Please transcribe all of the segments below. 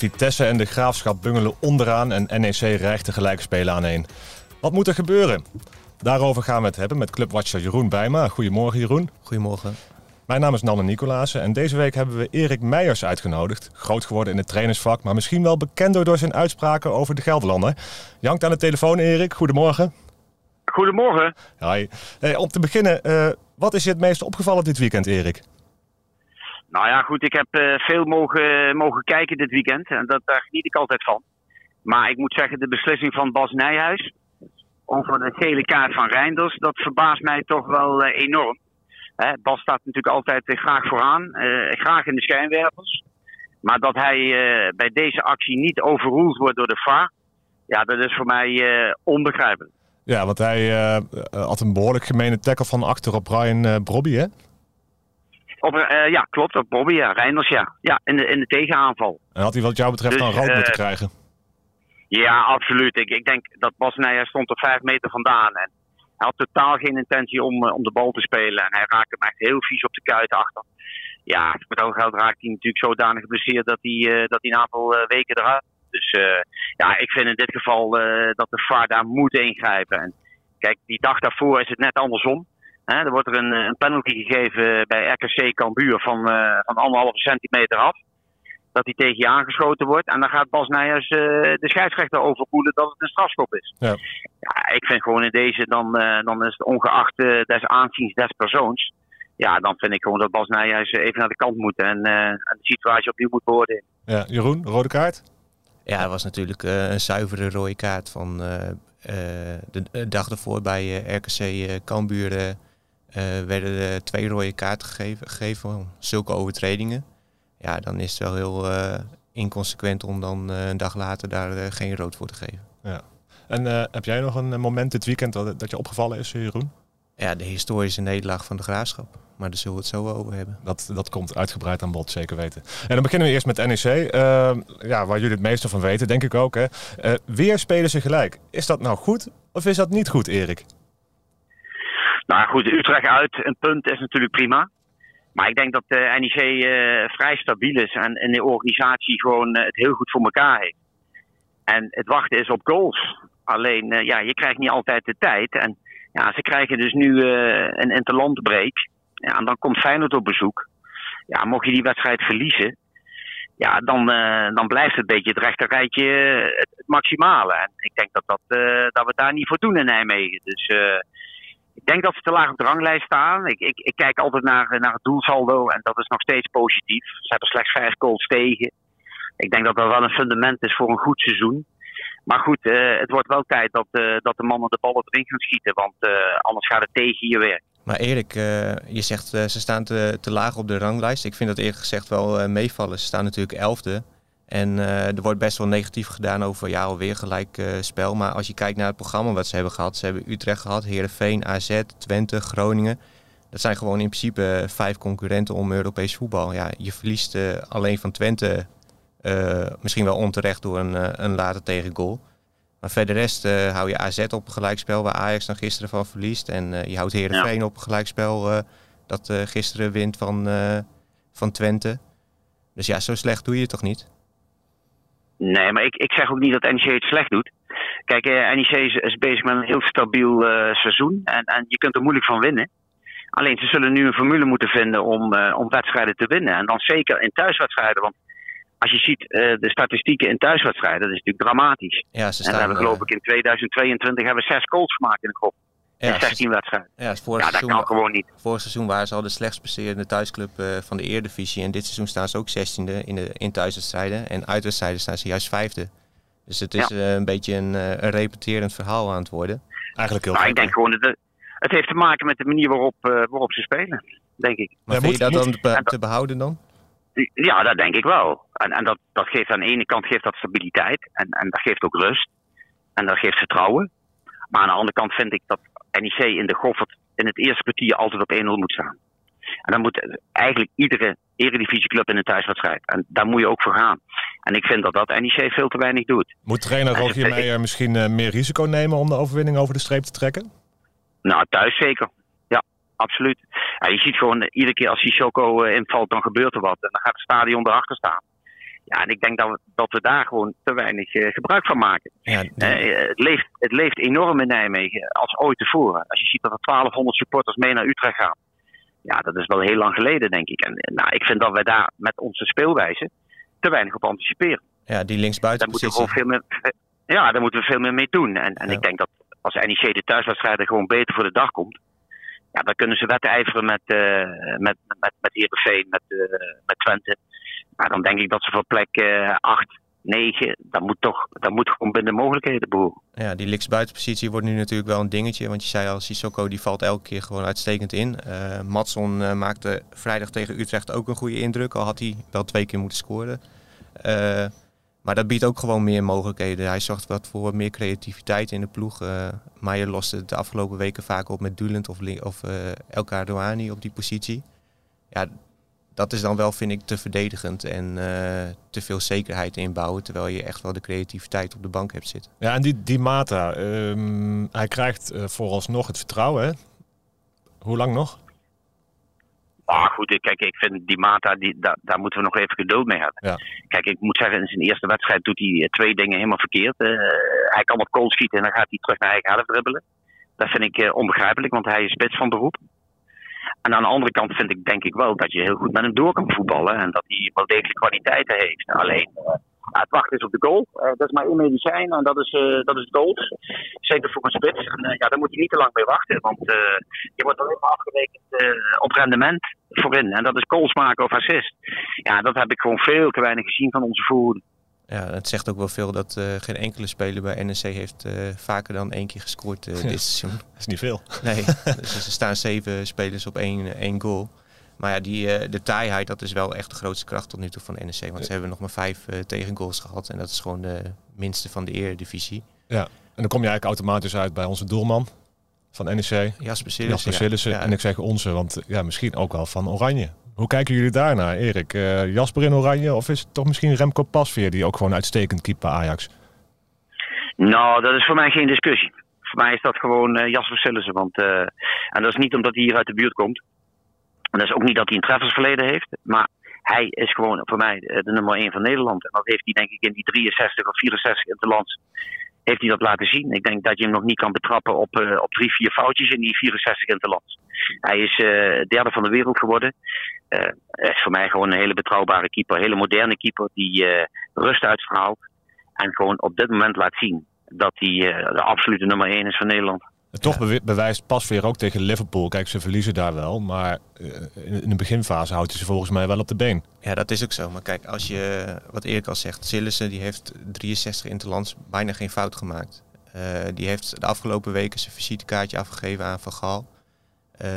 Vitesse en de Graafschap bungelen onderaan en NEC rijgt de gelijke spelen aan één. Wat moet er gebeuren? Daarover gaan we het hebben met clubwatcher Jeroen Bijma. Goedemorgen Jeroen. Goedemorgen. Mijn naam is Nanne Nicolaasen en deze week hebben we Erik Meijers uitgenodigd. Groot geworden in het trainersvak, maar misschien wel bekender door zijn uitspraken over de Gelderlander. Jankt aan de telefoon Erik, goedemorgen. Goedemorgen. Hi. Hey, om te beginnen, uh, wat is je het meest opgevallen dit weekend Erik? Nou ja, goed, ik heb uh, veel mogen, mogen kijken dit weekend en dat, daar geniet ik altijd van. Maar ik moet zeggen, de beslissing van Bas Nijhuis over de gele kaart van Reinders, dat verbaast mij toch wel uh, enorm. Bas staat natuurlijk altijd uh, graag vooraan, graag in de schijnwerpers. Maar dat hij bij deze actie niet overroeld wordt door de VAR, ja, dat is voor mij onbegrijpelijk. Ja, want hij had een behoorlijk gemene tackle van achter op Brian Brobby, hè? Op, uh, ja, klopt. Op Bobby, ja. Reinders, ja. Ja, in de, in de tegenaanval. En had hij wat jou betreft dus, dan rood uh, moeten krijgen? Ja, absoluut. Ik, ik denk dat Bas Nijers stond er vijf meter vandaan. En hij had totaal geen intentie om, uh, om de bal te spelen. En hij raakte hem echt heel vies op de kuit achter. Ja, met al geld raakt hij natuurlijk zodanig geblesseerd dat hij, dat hij een aantal weken eruit Dus ja, ik vind in dit geval dat de VAR daar moet ingrijpen. En kijk, die dag daarvoor is het net andersom. Hè, er wordt er een, een penalty gegeven bij RKC Cambuur van, uh, van anderhalve centimeter af. Dat hij tegen je aangeschoten wordt. En dan gaat Bas Nijers uh, de scheidsrechter overvoelen dat het een strafschop is. Ja. ja ik vind gewoon in deze, dan, uh, dan is het ongeacht des aanziens des persoons. Ja, dan vind ik gewoon dat Bas Nijers even naar de kant moet en, de situatie opnieuw moet beoordelen. Ja, Jeroen, rode kaart? Ja, het was natuurlijk een zuivere rode kaart van de dag ervoor bij RKC Cambuur uh, werden er twee rode kaarten gegeven, gegeven zulke overtredingen. Ja, dan is het wel heel uh, inconsequent om dan uh, een dag later daar geen rood voor te geven. Ja. En heb jij nog een moment dit weekend dat, dat je opgevallen is, Jeroen? Ja, de historische nederlaag van de graafschap. Maar daar zullen we het zo over hebben. Dat, dat komt uitgebreid aan bod, zeker weten. En dan beginnen we eerst met NEC. ja, waar jullie het meeste van weten, denk ik ook. Hè. weer spelen ze gelijk. Is dat nou goed of is dat niet goed, Erik? Nou goed, Utrecht uit, een punt is natuurlijk prima. Maar ik denk dat de NEC uh, vrij stabiel is en, en de organisatie gewoon uh, het heel goed voor elkaar heeft. En het wachten is op goals. Alleen, uh, ja, je krijgt niet altijd de tijd. En ja, ze krijgen dus nu een interlandbreak. Ja, en dan komt Feyenoord op bezoek. Ja, mocht je die wedstrijd verliezen, ja, dan, dan blijft het een beetje het rechterrijtje het, het maximale. En ik denk dat, dat, dat we daar niet voor doen in Nijmegen. Dus ik denk dat ze te laag op de ranglijst staan. Ik, ik, ik kijk altijd naar, naar het doelsaldo en dat is nog steeds positief. Ze hebben slechts vijf goals tegen. Ik denk dat dat wel een fundament is voor een goed seizoen. Maar goed, uh, het wordt wel tijd dat, uh, dat de mannen de ballen erin gaan schieten, want uh, anders gaat het tegen je weer. Maar Erik, je zegt ze staan te, te, laag op de ranglijst. Ik vind dat eerlijk gezegd wel meevallen. Ze staan natuurlijk elfde. En uh, er wordt best wel negatief gedaan over ja, alweer gelijk uh, spel. Maar als je kijkt naar het programma wat ze hebben gehad. Ze hebben Utrecht gehad, Heerenveen, AZ, Twente, Groningen. Dat zijn gewoon in principe vijf concurrenten om Europees voetbal. Ja, je verliest alleen van Twente misschien wel onterecht door een, een late tegengoal. Maar verder rest hou je AZ op een gelijkspel waar Ajax dan gisteren van verliest. En je houdt Heerenveen ja. op een gelijkspel dat gisteren wint van, van Twente. Dus ja, zo slecht doe je het toch niet? Nee, maar ik, ik zeg ook niet dat NEC het slecht doet. Kijk, eh, NEC is, is, bezig met een heel stabiel uh, seizoen. En, en je kunt er moeilijk van winnen. Alleen ze zullen nu een formule moeten vinden om, uh, om wedstrijden te winnen. En dan zeker in thuiswedstrijden. Want als je ziet uh, de statistieken in thuiswedstrijden, dat is natuurlijk dramatisch. Ja, ze staan, en we hebben geloof ik in 2022 hebben we zes goals gemaakt in de groep. Ja, in 16 wedstrijden. Ja, ja dat kan gewoon niet. Vorig seizoen waren ze al de slechtst presterende thuisclub uh, van de Eredivisie. En dit seizoen staan ze ook 16e in, de, in thuiswedstrijden. En uitwedstrijden staan ze juist vijfde. Dus het is uh, een beetje een, uh, een, repeterend verhaal aan het worden. Eigenlijk heel nou, Ik denk gewoon dat het, het heeft te maken met de manier waarop, waarop ze spelen, denk ik. Maar ja, vind je dat dan te, te behouden dan? Ja, dat denk ik wel. En, en dat, dat geeft aan de ene kant geeft dat stabiliteit en, en dat geeft ook rust. En dat geeft vertrouwen. Maar aan de andere kant vind ik dat NEC in de Goffert in het eerste kwartier altijd op 1-0 moet staan. En dan moet eigenlijk iedere eredivisieclub in een thuiswedstrijd. En daar moet je ook voor gaan. En ik vind dat dat NEC veel te weinig doet. Moet trainer Rogier ik- Meijer misschien eh, meer risico nemen om de overwinning over de streep te trekken? Nou, thuis zeker. Ja, absoluut. Ja, je ziet gewoon, eh, iedere keer als Sissoko eh, invalt, dan gebeurt er wat. En dan gaat het stadion erachter staan. Ja, en ik denk dat we, dat we daar gewoon te weinig eh, gebruik van maken. Ja, die- Eh, het, leeft, het leeft enorm in Nijmegen, als ooit tevoren. Als je ziet dat er 1200 supporters mee naar Utrecht gaan. Ja, dat is wel heel lang geleden, denk ik. En eh, nou, ik vind dat wij daar met onze speelwijze te weinig op anticiperen. ja, die Daar moeten we veel meer, ja, daar moeten we veel meer mee doen. En, en Ja. ik denk dat als NEC de thuiswedstrijden gewoon beter voor de dag komt, ja, dan kunnen ze wedijveren met, eh met, met, met Heerenveen, met, eh, met Twente. Dan denk ik dat ze voor plek eh 8, 9, dat moet toch dat moet gewoon binnen de mogelijkheden behoren. Ja, die linksbuitenpositie wordt nu natuurlijk wel een dingetje. Want je zei al, Sissoko die valt elke keer gewoon uitstekend in. Eh Matson eh, maakte vrijdag tegen Utrecht ook een goede indruk. Al had hij wel twee keer moeten scoren. Eh, maar dat biedt ook gewoon meer mogelijkheden. Hij zorgt wat voor meer creativiteit in de ploeg. Eh Maier loste het de afgelopen weken vaak op met Dulent of, of eh El op die positie. Ja, dat is dan wel, vind ik, te verdedigend en eh, te veel zekerheid inbouwen. Terwijl je echt wel de creativiteit op de bank hebt zitten. Ja, en die, die Mata, ehm, hij krijgt eh, vooralsnog het vertrouwen. Hè? Hoe lang nog? Maar goed, ik- kijk, ik vind die Mata, die, daar, daar moeten we nog even geduld mee hebben. Ja. Kijk, ik moet zeggen, in zijn eerste wedstrijd doet hij eh, twee dingen helemaal verkeerd. Eh, hij kan op kool schieten en dan gaat hij terug naar eigen helft dribbelen. Dat vind ik eh, onbegrijpelijk, want hij is spits van beroep. En aan de andere kant vind ik denk ik wel dat je heel goed met hem door kan voetballen. En dat hij wel degelijk kwaliteiten heeft. Alleen, eh, het wachten is op de goal. Eh, dat is maar één medicijn en dat is, eh dat is goals. Zeker voor een spits. En ja, daar moet je niet te lang mee wachten. Want je wordt alleen maar afgerekend op rendement voorin. En dat is goals maken of assist. Ja, dat heb ik gewoon veel te weinig gezien van onze voorhoede. Ja, het zegt ook wel veel dat eh, geen enkele speler bij NEC heeft eh, vaker dan één keer gescoord eh, Ja. dit seizoen. Dat is niet veel. Nee, dus er staan zeven spelers op één, één goal. Maar ja, die, de taaiheid, dat is wel echt de grootste kracht tot nu toe van NEC. Want ze hebben nog maar vijf tegengoals gehad. En dat is gewoon de minste van de eredivisie. Ja. En dan kom je eigenlijk automatisch uit bij onze doelman van NEC, Jasper Sillissen. Jasper ja. Sillissen. En ik zeg onze, want ja, misschien ook wel van Oranje. Hoe kijken jullie daarnaar, Erik? Eh, Jasper in Oranje of is het toch misschien Remco Pasveer die ook gewoon uitstekend keept bij Ajax? Nou, dat is voor mij geen discussie. Voor mij is dat gewoon eh, Jasper Sillissen. Want, eh, en dat is niet omdat hij hier uit de buurt komt. En dat is ook niet dat hij een treffersverleden heeft. Maar hij is gewoon voor mij de nummer 1 van Nederland. En dat heeft hij denk ik in die 63 of 64 interlands heeft hij dat laten zien. Ik denk dat je hem nog niet kan betrappen op, eh, op drie, vier foutjes in die 64 interlands. Hij is eh, derde van de wereld geworden. Eh, Hij is voor mij gewoon een hele betrouwbare keeper. Een hele moderne keeper die rust uitstraalt. En gewoon op dit moment laat zien dat hij de absolute nummer 1 is van Nederland. Toch bewi- bewijst Pasveer ook tegen Liverpool. Kijk, ze verliezen daar wel, maar eh, in de beginfase houdt hij ze volgens mij wel op de been. Ja, dat is ook zo. Maar kijk, als je, wat Erik al zegt, Sillissen die heeft 63 interlands bijna geen fout gemaakt. Eh, die heeft de afgelopen weken zijn visitekaartje afgegeven aan Van Gaal. Eh,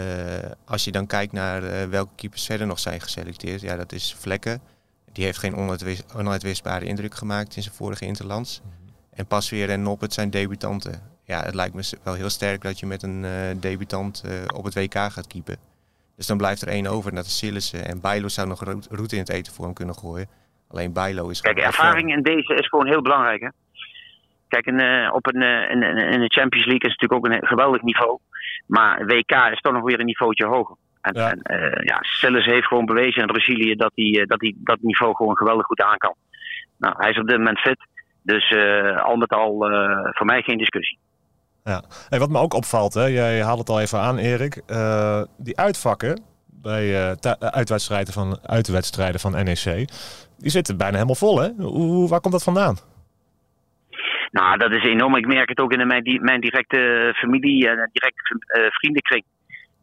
als je dan kijkt naar welke keepers verder nog zijn geselecteerd, ja, dat is Vlekken. Die heeft geen onuitwis- onuitwisbare indruk gemaakt in zijn vorige interlands. En Pasveer en Noppert zijn debutanten. Ja, het lijkt me wel heel sterk dat je met een eh, debutant eh, op het WK gaat keepen. Dus dan blijft er één over, en dat is Sillissen. En Bijlo zou nog route in het eten voor hem kunnen gooien. Alleen Bijlo is Kijk, ervaring in deze is gewoon heel belangrijk. Hè? Kijk, in, eh, op een, eh, in, in- de Champions League is het natuurlijk ook een geweldig niveau. Maar WK is toch nog weer een niveautje hoger. En Ja. en, eh, ja Sillis heeft gewoon bewezen in Brazilië dat hij, eh, dat hij dat niveau gewoon geweldig goed aan kan. Nou, hij is op dit moment fit. Dus eh, al met al eh, voor mij geen discussie. Ja. Hey, wat me ook opvalt, hè, jij haalt het al even aan, Erik. eh, die uitvakken bij thu- uitwedstrijden, van, uitwedstrijden van NEC, die zitten bijna helemaal vol. Hè? Hoe, waar komt dat vandaan? Nou, dat is enorm. Ik merk het ook in mijn, mijn directe familie en directe vriendenkring.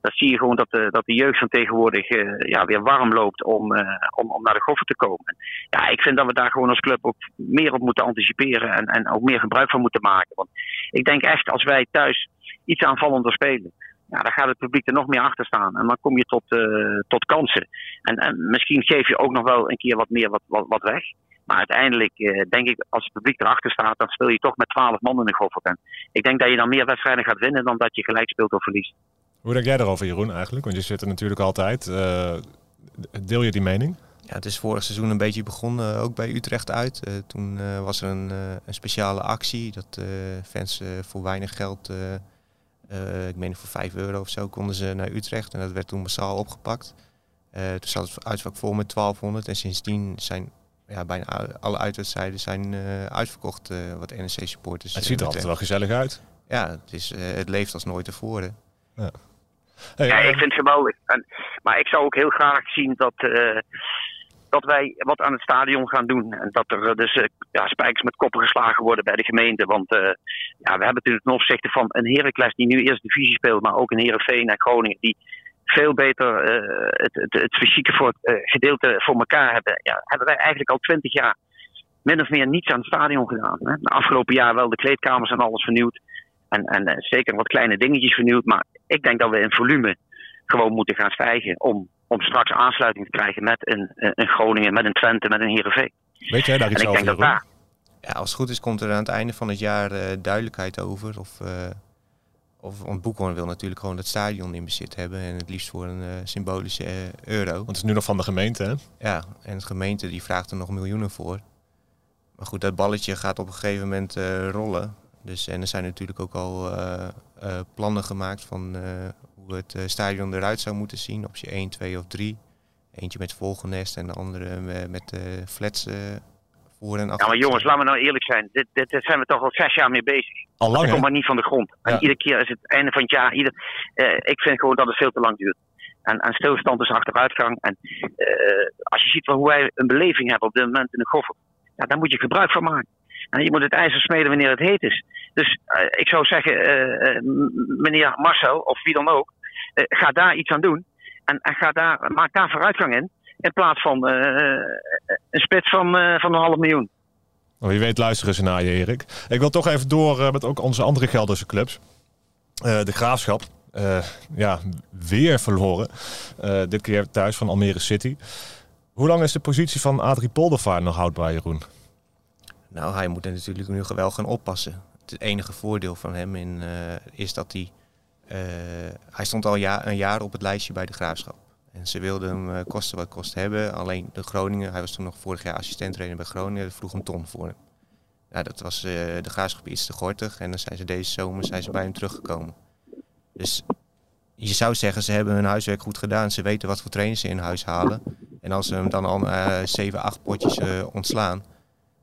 Dat zie je gewoon dat de, dat de jeugd van tegenwoordig eh, ja, weer warm loopt om, eh, om, om naar de goffer te komen. Ja, ik vind dat we daar gewoon als club ook meer op moeten anticiperen en, en ook meer gebruik van moeten maken. Want ik denk echt, als wij thuis iets aanvallender spelen, ja, dan gaat het publiek er nog meer achter staan. En dan kom je tot, tot kansen. En, en misschien geef je ook nog wel een keer wat meer wat, wat, wat weg. Maar uiteindelijk denk ik, als het publiek erachter staat, dan speel je toch met 12 man in de Gofferten. Ik denk dat je dan meer wedstrijden gaat winnen dan dat je gelijk speelt of verliest. Hoe denk jij daarover, Jeroen, eigenlijk? Want je zit er natuurlijk altijd. deel je die mening? Ja, het is vorig seizoen een beetje begonnen, ook bij Utrecht uit. Uh, toen uh, was er een, een, speciale actie dat fans voor weinig geld, ik meen voor 5 euro of zo, konden ze naar Utrecht. En dat werd toen massaal opgepakt. toen zat het uitvak vol met 1200 en sindsdien zijn ja, bijna alle uitwedstrijden zijn uitverkocht wat NEC-supporters. Het ziet er altijd wel gezellig uit. Ja, het, is, het leeft als nooit tevoren. Ja. Ja, ik vind het geweldig. En, maar ik zou ook heel graag zien dat, dat wij wat aan het stadion gaan doen. En dat er dus uh, ja, spijkers met koppen geslagen worden bij de gemeente. Want uh, ja, we hebben natuurlijk ten opzichte van een Heracles die nu eerst divisie speelt, maar ook een Herenveen en Groningen die veel beter het, het, het, fysieke voor, gedeelte voor elkaar hebben. Ja, hebben wij eigenlijk al twintig jaar min of meer niets aan het stadion gedaan. Hè. De afgelopen jaar wel de kleedkamers en alles vernieuwd. En, en zeker wat kleine dingetjes vernieuwd. Maar ik denk dat we in volume gewoon moeten gaan stijgen om om straks aansluiting te krijgen met een, een Groningen, met een Twente, met een Heerenveen. Weet jij daar iets over? Dat daar... Ja, als het goed is komt er aan het einde van het jaar uh, duidelijkheid over. Of, uh, of, want Boekhoorn wil natuurlijk gewoon het stadion in bezit hebben. En het liefst voor een uh, symbolische euro. Want het is nu nog van de gemeente, hè? Ja, en de gemeente die vraagt er nog miljoenen voor. Maar goed, dat balletje gaat op een gegeven moment rollen. Dus, en er zijn natuurlijk ook al plannen gemaakt van het eh, stadion eruit zou moeten zien. Optie 1, 2 of 3. Eentje met volgenest en de andere met uh, flats uh, voor en achter. Ja, maar jongens, laten we nou eerlijk zijn. Dit, dit, zijn we toch al zes jaar mee bezig. Al lang, Dat komt maar niet van de grond. En iedere keer is het einde van het jaar. Ieder, uh, ik vind gewoon dat het veel te lang duurt. En, en stilstand is achteruitgang. En als je ziet hoe wij een beleving hebben op dit moment in de goffer. Ja, daar moet je gebruik van maken. Je moet het ijzer smeden wanneer het heet is. Dus ik zou zeggen, meneer Marcel, of wie dan ook, ga daar iets aan doen. En, en ga daar, maak daar vooruitgang in. In plaats van een spits van, van een half miljoen. Nou, wie weet luisteren ze naar je, Erik. Ik wil toch even door met ook onze andere Gelderse clubs. de Graafschap. ja, weer verloren. dit keer thuis van Almere City. Hoe lang is de positie van Adrie Poldervaart nog houdbaar, Jeroen? Nou, hij moet er natuurlijk nu wel gaan oppassen. Het enige voordeel van hem in, is dat hij eh, hij stond al een jaar op het lijstje bij de graafschap. En ze wilden hem uh, kosten wat kost hebben. Alleen de Groningen, hij was toen nog vorig jaar assistent bij Groningen, vroeg een ton voor hem. Nou, dat was de graafschap iets te gortig. En dan zijn ze deze zomer zijn ze bij hem teruggekomen. Dus je zou zeggen, ze hebben hun huiswerk goed gedaan. Ze weten wat voor trainers ze in huis halen. En als ze hem dan al uh, 7, 8 potjes ontslaan,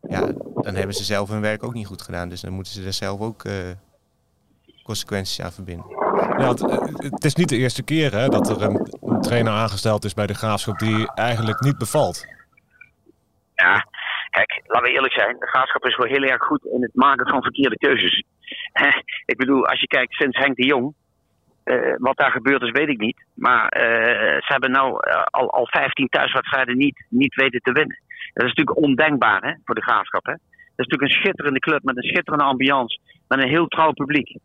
ja, dan hebben ze zelf hun werk ook niet goed gedaan. Dus dan moeten ze er zelf ook consequenties aan verbinden. Ja, het, het, is niet de eerste keer hè, dat er een, een, trainer aangesteld is bij de Graafschap die eigenlijk niet bevalt. Ja, kijk, laten we eerlijk zijn. De Graafschap is wel heel erg goed in het maken van verkeerde keuzes. ik bedoel, als je kijkt sinds Henk de Jong, uh, wat daar gebeurd is, weet ik niet. Maar uh, ze hebben nou uh, al, al 15 thuiswedstrijden niet, niet weten te winnen. Dat is natuurlijk ondenkbaar hè, voor de graafschap. Hè? Dat is natuurlijk een schitterende club met een schitterende ambiance. Met een heel trouw publiek.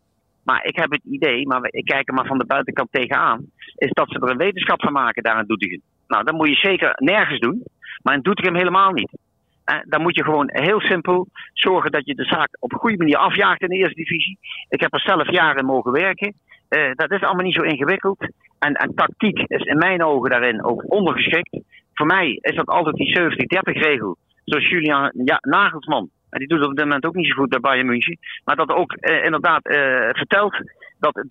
Maar ik heb het idee, maar ik kijk er maar van de buitenkant tegenaan, is dat ze er een wetenschap van maken daar in Doetinchem. Nou, dat moet je zeker nergens doen, maar in Doetinchem helemaal niet. Eh, dan moet je gewoon heel simpel zorgen dat je de zaak op een goede manier afjaagt in de eerste divisie. Ik heb er zelf jaren mogen werken. Uh, dat is allemaal niet zo ingewikkeld. En, en, tactiek is in mijn ogen daarin ook ondergeschikt. Voor mij is dat altijd die 70-30 regel. Zoals Julian ja, Nagelsman en die doet op dit moment ook niet zo goed bij Bayern München. Maar dat ook eh, inderdaad eh, vertelt dat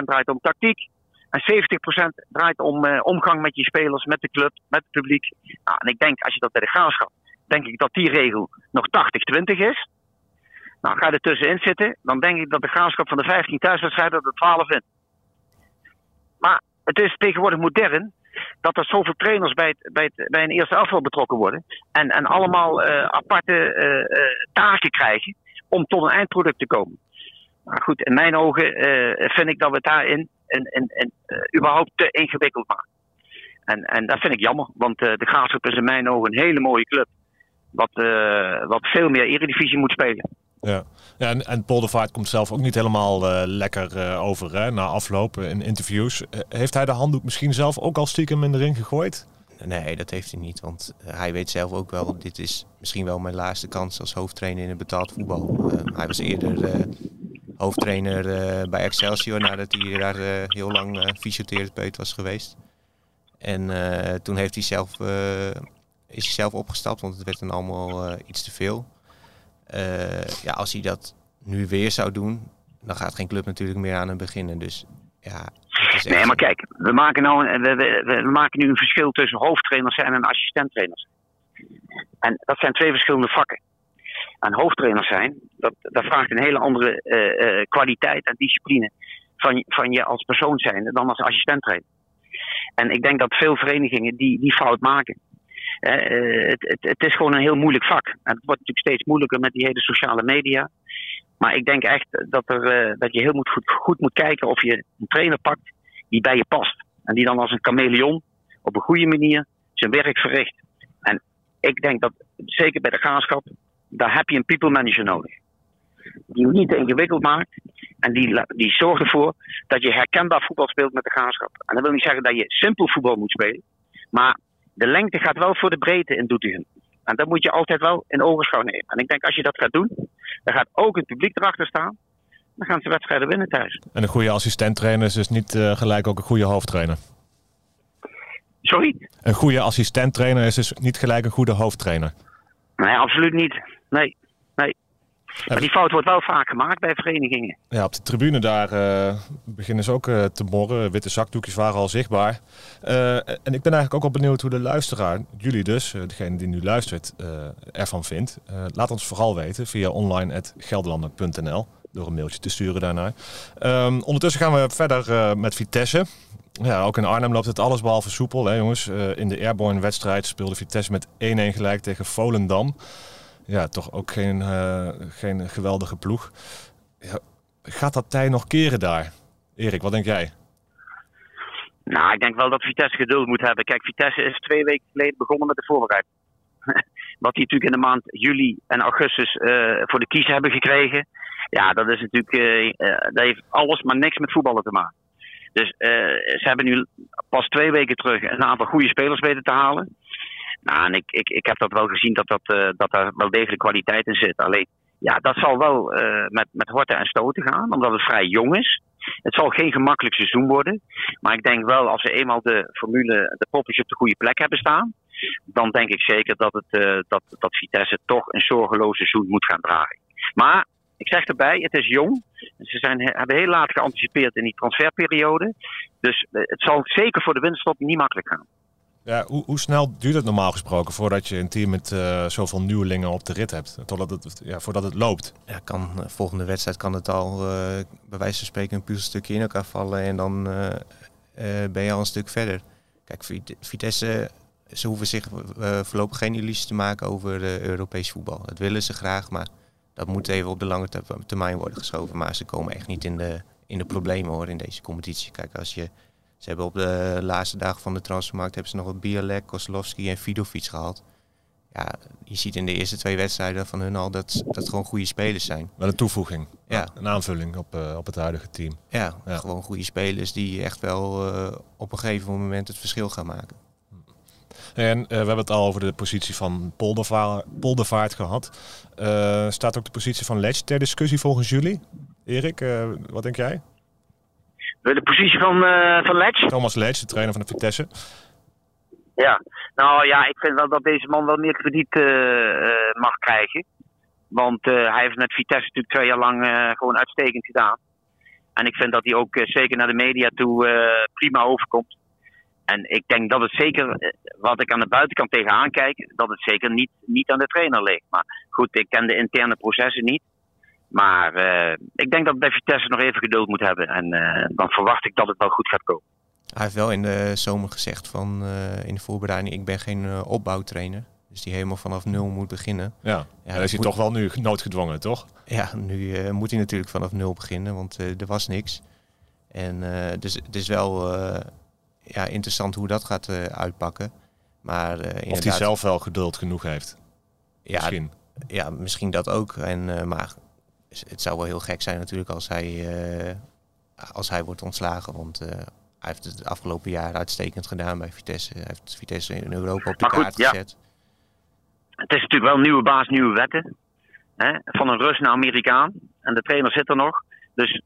30% draait om tactiek. En 70% draait om uh, omgang met je spelers, met de club, met het publiek. Nou, en ik denk, als je dat bij de graafschap, denk ik dat die regel nog 80-20 is. Nou, ga je er tussenin zitten, dan denk ik dat de graafschap van de 15 thuiswedstrijden er 12 in. Maar het is tegenwoordig modern dat er zoveel trainers bij, bij, bij een eerste afval betrokken worden. En, en allemaal uh, aparte uh, taken krijgen om tot een eindproduct te komen. Maar goed, in mijn ogen vind ik dat we het daarin überhaupt te ingewikkeld maken. En, en dat vind ik jammer, want de Graafschap is in mijn ogen een hele mooie club. Wat, wat veel meer Eredivisie moet spelen. Ja, ja en, en Poldervaart komt zelf ook niet helemaal lekker over hè, na afloop in interviews. heeft hij de handdoek misschien zelf ook al stiekem in de ring gegooid? Nee, dat heeft hij niet. Want hij weet zelf ook wel, dit is misschien wel mijn laatste kans als hoofdtrainer in het betaald voetbal. hij was eerder hoofdtrainer bij Excelsior nadat hij daar heel lang fysiotherapeut was geweest. En toen heeft hij zelf is hij zelf opgestapt, want het werd dan allemaal uh, iets te veel. Uh, ja, als hij dat nu weer zou doen, dan gaat geen club natuurlijk meer aan hem beginnen. Dus ja. Nee, maar kijk, we maken, nou, we, we, maken nu een verschil tussen hoofdtrainers en assistenttrainers. En dat zijn twee verschillende vakken. En hoofdtrainers zijn, dat, dat vraagt een hele andere uh, kwaliteit en discipline van, van je als persoon zijn dan als assistenttrainer. En ik denk dat veel verenigingen die, die fout maken. Uh, het, het, het, is gewoon een heel moeilijk vak. En het wordt natuurlijk steeds moeilijker met die hele sociale media. Maar ik denk echt dat, er, uh, dat je heel moet goed, moet kijken of je een trainer pakt die bij je past. En die dan als een chameleon op een goede manier zijn werk verricht. En ik denk dat, zeker bij de graafschap, daar heb je een people manager nodig. Die niet ingewikkeld maakt. En die, die zorgt ervoor dat je herkenbaar voetbal speelt met de graafschap. En dat wil niet zeggen dat je simpel voetbal moet spelen. Maar de lengte gaat wel voor de breedte in Doetinchem. En dat moet je altijd wel in ogenschouw nemen. En ik denk als je dat gaat doen, dan gaat ook het publiek erachter staan. Dan gaan ze wedstrijden winnen thuis. En een goede assistenttrainer is dus niet uh, gelijk ook een goede hoofdtrainer? Sorry? Een goede assistenttrainer is dus niet gelijk een goede hoofdtrainer? Nee, absoluut niet. Nee. Maar die fout wordt wel vaak gemaakt bij verenigingen. Ja, op de tribune daar uh, beginnen ze ook uh, te morren. Witte zakdoekjes waren al zichtbaar. Uh, en ik ben eigenlijk ook al benieuwd hoe de luisteraar, jullie dus, degene die nu luistert, ervan vindt. laat ons vooral weten via online.gelderlander.nl door een mailtje te sturen daarnaar. Um, ondertussen gaan we verder met Vitesse. Ja, ook in Arnhem loopt het alles behalve soepel, hè, jongens. in de Airborne wedstrijd speelde Vitesse met 1-1 gelijk tegen Volendam ja, toch ook geen, uh, geen geweldige ploeg. Ja, gaat dat tij nog keren daar? Erik, wat denk jij? Nou, ik denk wel dat Vitesse geduld moet hebben. Kijk, Vitesse is twee weken geleden begonnen met de voorbereiding. Wat die natuurlijk in de maand juli en augustus uh, voor de kies hebben gekregen. Ja, dat is natuurlijk. Uh, dat heeft alles maar niks met voetballen te maken. Dus ze hebben nu pas twee weken terug een aantal goede spelers weten te halen. Nou, en ik, ik, ik heb dat wel gezien dat, dat, uh, dat daar wel degelijk kwaliteit in zit. Alleen, ja, dat zal wel uh, met, met horten en stoten gaan, omdat het vrij jong is. Het zal geen gemakkelijk seizoen worden. Maar ik denk wel, als ze eenmaal de formule, de poppetjes op de goede plek hebben staan, dan denk ik zeker dat, het, uh, dat, dat Vitesse toch een zorgeloos seizoen moet gaan dragen. Maar ik zeg erbij, het is jong. Ze zijn, hebben heel laat geanticipeerd in die transferperiode. Dus het zal zeker voor de winststop niet makkelijk gaan. Ja, hoe, hoe, snel duurt het normaal gesproken voordat je een team met uh, zoveel nieuwelingen op de rit hebt? Totdat het, ja, voordat het loopt? Ja, kan, uh, volgende wedstrijd kan het al uh, bij wijze van spreken een puzzelstukje in elkaar vallen en dan ben je al een stuk verder. Kijk, Vitesse, ze hoeven zich voorlopig geen illusies te maken over Europees voetbal. Dat willen ze graag, maar dat moet even op de lange termijn worden geschoven. Maar ze komen echt niet in de, in de problemen hoor in deze competitie. Kijk, als je ze hebben op de laatste dagen van de transfermarkt hebben ze nog wat Bialek, Kozlowski en Vidovic gehaald. Ja, je ziet in de eerste twee wedstrijden van hun al dat dat gewoon goede spelers zijn. Wel een toevoeging. Ja. Een aanvulling op, uh, op het huidige team. Ja, ja, gewoon goede spelers die echt wel uh, op een gegeven moment het verschil gaan maken. En uh, we hebben het al over de positie van Poldervaart, Poldervaart gehad. staat ook de positie van Ledge ter discussie volgens jullie? Erik, wat denk jij? De positie van, uh, van Letch? Thomas Letch, de trainer van de Vitesse. Ja, nou ja, ik vind wel dat deze man wel meer krediet uh, mag krijgen. Want hij heeft met Vitesse natuurlijk twee jaar lang gewoon uitstekend gedaan. En ik vind dat hij ook zeker naar de media toe prima overkomt. En ik denk dat het zeker, wat ik aan de buitenkant tegenaan kijk, dat het zeker niet, niet aan de trainer ligt. Maar goed, ik ken de interne processen niet. Maar uh, ik denk dat bij Vitesse nog even geduld moet hebben. En uh, dan verwacht ik dat het wel goed gaat komen. Hij heeft wel in de zomer gezegd van uh, in de voorbereiding, ik ben geen opbouwtrainer. Dus die helemaal vanaf nul moet beginnen. Ja, ja is hij toch wel nu noodgedwongen, toch? Ja, nu moet hij natuurlijk vanaf nul beginnen, want er was niks. En dus het is wel ja, interessant hoe dat gaat uitpakken. Maar, of hij zelf wel geduld genoeg heeft. Ja, misschien. Ja, misschien dat ook. En, maar het zou wel heel gek zijn natuurlijk als hij, als hij wordt ontslagen. Want hij heeft het afgelopen jaar uitstekend gedaan bij Vitesse. Hij heeft Vitesse in Europa op de kaart gezet. Het is natuurlijk wel nieuwe baas, nieuwe wetten. Hè? Van een Rus naar Amerikaan. En de trainer zit er nog. Dus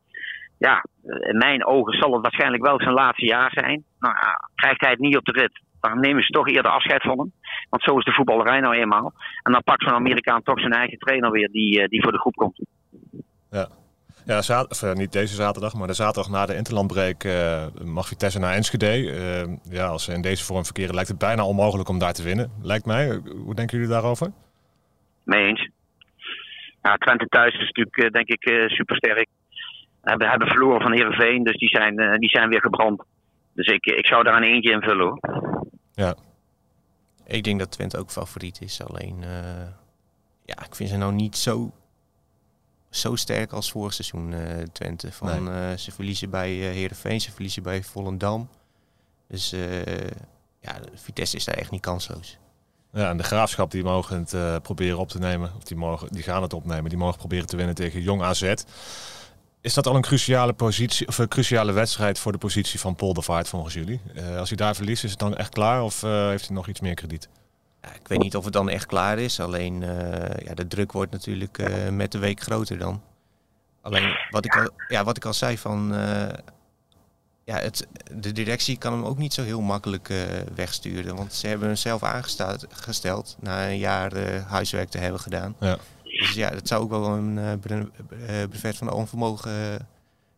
ja, in mijn ogen zal het waarschijnlijk wel zijn laatste jaar zijn. Nou, krijgt hij het niet op de rit, dan nemen ze toch eerder afscheid van hem. Want zo is de voetballerij nou eenmaal. En dan pakt zo'n Amerikaan toch zijn eigen trainer weer die, eh, die voor de groep komt. Ja. Ja, of, eh, niet deze zaterdag, maar de zaterdag na de interlandbreek uh, mag Vitesse naar Enschede. Uh, ja, als ze in deze vorm verkeren lijkt het bijna onmogelijk om daar te winnen. Lijkt mij. Hoe denken jullie daarover? Mee eens. Ja, Twente thuis is natuurlijk denk ik supersterk. We hebben verloren van Heerenveen, dus die zijn, die zijn weer gebrand. Dus ik, ik zou daar een eentje invullen hoor. Ja. Ik denk dat Twente ook favoriet is. Alleen, ja, ik vind ze nou niet zo zo sterk als vorig seizoen uh, Twente. Van, uh, ze verliezen bij uh, Heerenveen, ze verliezen bij Volendam. Dus ja, Vitesse is daar echt niet kansloos. Ja, en de graafschap die mogen het proberen op te nemen, of die, mogen, die gaan het opnemen, die mogen proberen te winnen tegen Jong AZ. Is dat al een cruciale, positie, of een cruciale wedstrijd voor de positie van Poldervaart volgens jullie? als hij daar verliest, is het dan echt klaar of heeft hij nog iets meer krediet? Ja, ik weet niet of het dan echt klaar is. Alleen uh, ja, de druk wordt natuurlijk uh, met de week groter dan. Alleen wat ik al, ja, wat ik al zei van. Uh, ja, het, de directie kan hem ook niet zo heel makkelijk wegsturen. Want ze hebben hem zelf aangesteld na een jaar huiswerk te hebben gedaan. Ja. Dus ja, dat zou ook wel een brevet van onvermogen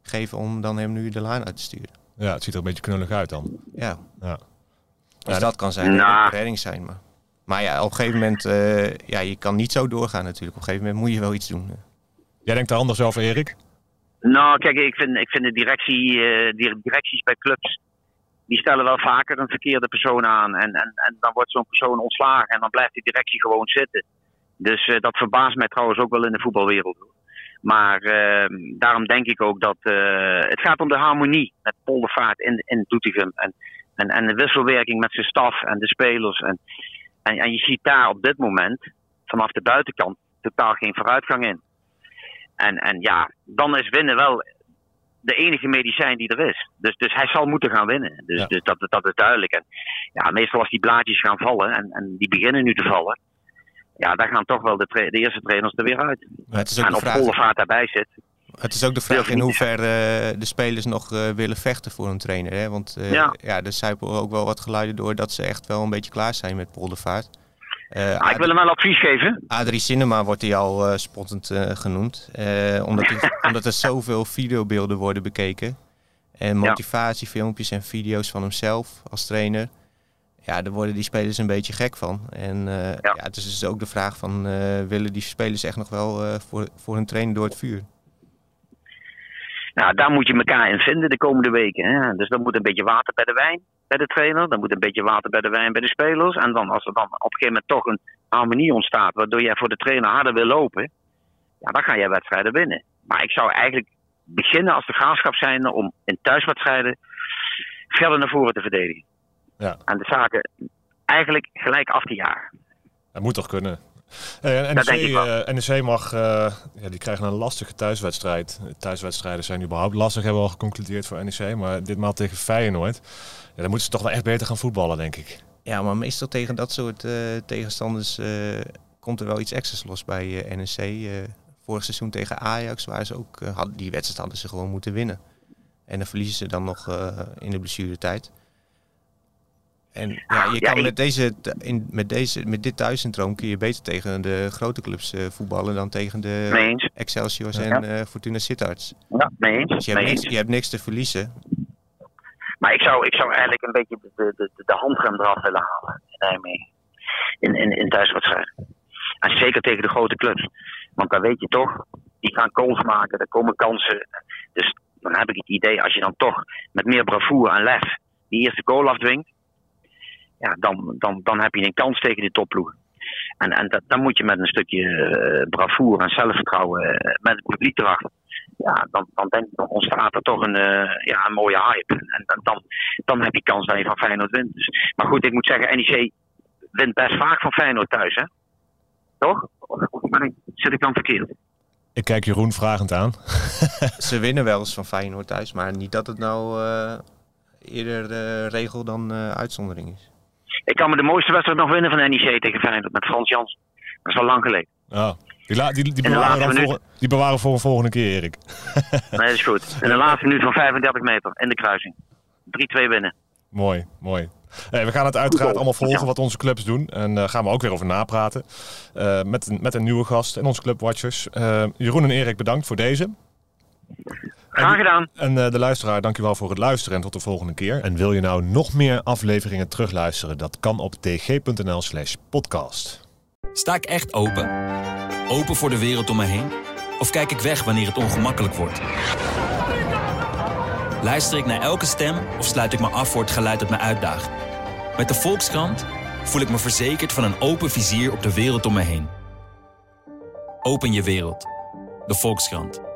geven om dan hem nu de laan uit te sturen. Ja, het ziet er een beetje knullig uit dan. Ja. ja. Dus dat kan zijn nou. redding zijn. Maar. Maar ja, op een gegeven moment, uh, ja, je kan niet zo doorgaan natuurlijk. Op een gegeven moment moet je wel iets doen. Jij denkt er anders over, Erik? Nou, kijk, ik vind, ik vind de directie, uh, die directies bij clubs, die stellen wel vaker een verkeerde persoon aan. En, en, en dan wordt zo'n persoon ontslagen en dan blijft die directie gewoon zitten. Dus uh, dat verbaast mij trouwens ook wel in de voetbalwereld. Maar ehm, daarom denk ik ook dat het gaat om de harmonie met Poldervaart in, in Doetinchem. En, en, en de wisselwerking met zijn staf en de spelers. En, en, en je ziet daar op dit moment vanaf de buitenkant totaal geen vooruitgang in. En, en ja, dan is winnen wel de enige medicijn die er is. Dus, dus hij zal moeten gaan winnen. Dus, dus dat, dat is duidelijk. En ja, meestal als die blaadjes gaan vallen, en, en die beginnen nu te vallen, ja, dan gaan toch wel de, de eerste trainers er weer uit. het is ook en op volle vaart daarbij zit. Het is ook de vraag in hoeverre uh, de spelers nog uh, willen vechten voor een trainer. Hè? Want uh, ja. ja, er ook wel wat geluiden door dat ze echt wel een beetje klaar zijn met Poldervaart. Ah, ik wil hem wel advies geven. Adrie Cinema wordt hij al spottend genoemd. omdat, het, omdat er zoveel videobeelden worden bekeken. En motivatiefilmpjes en video's van hemzelf als trainer. Ja, daar worden die spelers een beetje gek van. En ja. ja. het is dus ook de vraag van... willen die spelers echt nog wel voor, voor hun trainer door het vuur? Nou, daar moet je elkaar in vinden de komende weken. Hè? Dus dan moet een beetje water bij de wijn bij de trainer. Dan moet een beetje water bij de wijn bij de spelers. En dan, als er dan op een gegeven moment toch een harmonie ontstaat, waardoor jij voor de trainer harder wil lopen, ja, dan ga jij wedstrijden winnen. Maar ik zou eigenlijk beginnen als de graafschap zijn om in thuiswedstrijden verder naar voren te verdedigen. Ja. En de zaken eigenlijk gelijk af te jagen. Dat moet toch kunnen? Uh, NEC, uh, NEC mag, uh, ja, die krijgen een lastige thuiswedstrijd. Thuiswedstrijden zijn überhaupt lastig, hebben we al geconcludeerd voor NEC. Maar ditmaal tegen Feyenoord. Ja, dan moeten ze toch wel echt beter gaan voetballen, denk ik. Ja, maar meestal tegen dat soort uh, tegenstanders komt er wel iets extra's los bij NEC. vorig seizoen tegen Ajax, waar ze ook, hadden, die wedstrijd hadden ze gewoon moeten winnen. En dan verliezen ze dan nog in de blessuretijd. En ja, je kan met, deze, in, met, deze, met dit thuissyndroom kun je beter tegen de grote clubs uh, voetballen dan tegen de Excelsiors en uh, Fortuna Sittard. Ja, mee eens. Dus je, hebt niks, je hebt niks te verliezen. Maar ik zou, ik zou eigenlijk een beetje de, de, de, de handrem eraf willen halen in Nijmegen. In, in, in thuiswedstrijden. En zeker tegen de grote clubs. Want dan weet je toch, die gaan goals maken, er komen kansen. Dus dan heb ik het idee, als je dan toch met meer bravoure en lef die eerste goal afdwingt ja, dan, dan, dan heb je een kans tegen de topploegen. En, en dat, dan moet je met een stukje uh, bravoure en zelfvertrouwen uh, met het publiek erachter. Ja, dan, dan, denk, dan ontstaat er toch een, uh, ja, een mooie hype. En dan, dan, dan heb je kans dat je van Feyenoord wint. Dus, maar goed, ik moet zeggen, NEC wint best vaak van Feyenoord thuis. Hè? Toch? Of, ben ik, zit ik dan verkeerd? Ik kijk Jeroen vragend aan. Ze winnen wel eens van Feyenoord thuis, maar niet dat het nou eh, eerder de regel dan eh, uitzondering is. Ik kan me de mooiste wedstrijd nog winnen van NEC tegen Feyenoord met Frans Jans. Dat is al lang geleden. Die, la- die, die, bewaren voor, die bewaren voor een volgende keer, Erik. Nee, dat is goed. In de laatste minuut van 35 meter in de kruising. 3-2 winnen. Mooi, mooi. Hey, we gaan het uiteraard allemaal volgen wat onze clubs doen. En daar gaan we ook weer over napraten. Eh, met, een, met een nieuwe gast en onze clubwatchers. Eh, Jeroen en Erik, bedankt voor deze. Graag gedaan. En eh, de luisteraar, dankjewel voor het luisteren en tot de volgende keer. En wil je nou nog meer afleveringen terugluisteren? Dat kan op tg.nl slash podcast. Sta ik echt open? Open voor de wereld om me heen? Of kijk ik weg wanneer het ongemakkelijk wordt? Luister ik naar elke stem of sluit ik me af voor het geluid dat me uitdaagt? Met de Volkskrant voel ik me verzekerd van een open vizier op de wereld om me heen. Open je wereld. De Volkskrant.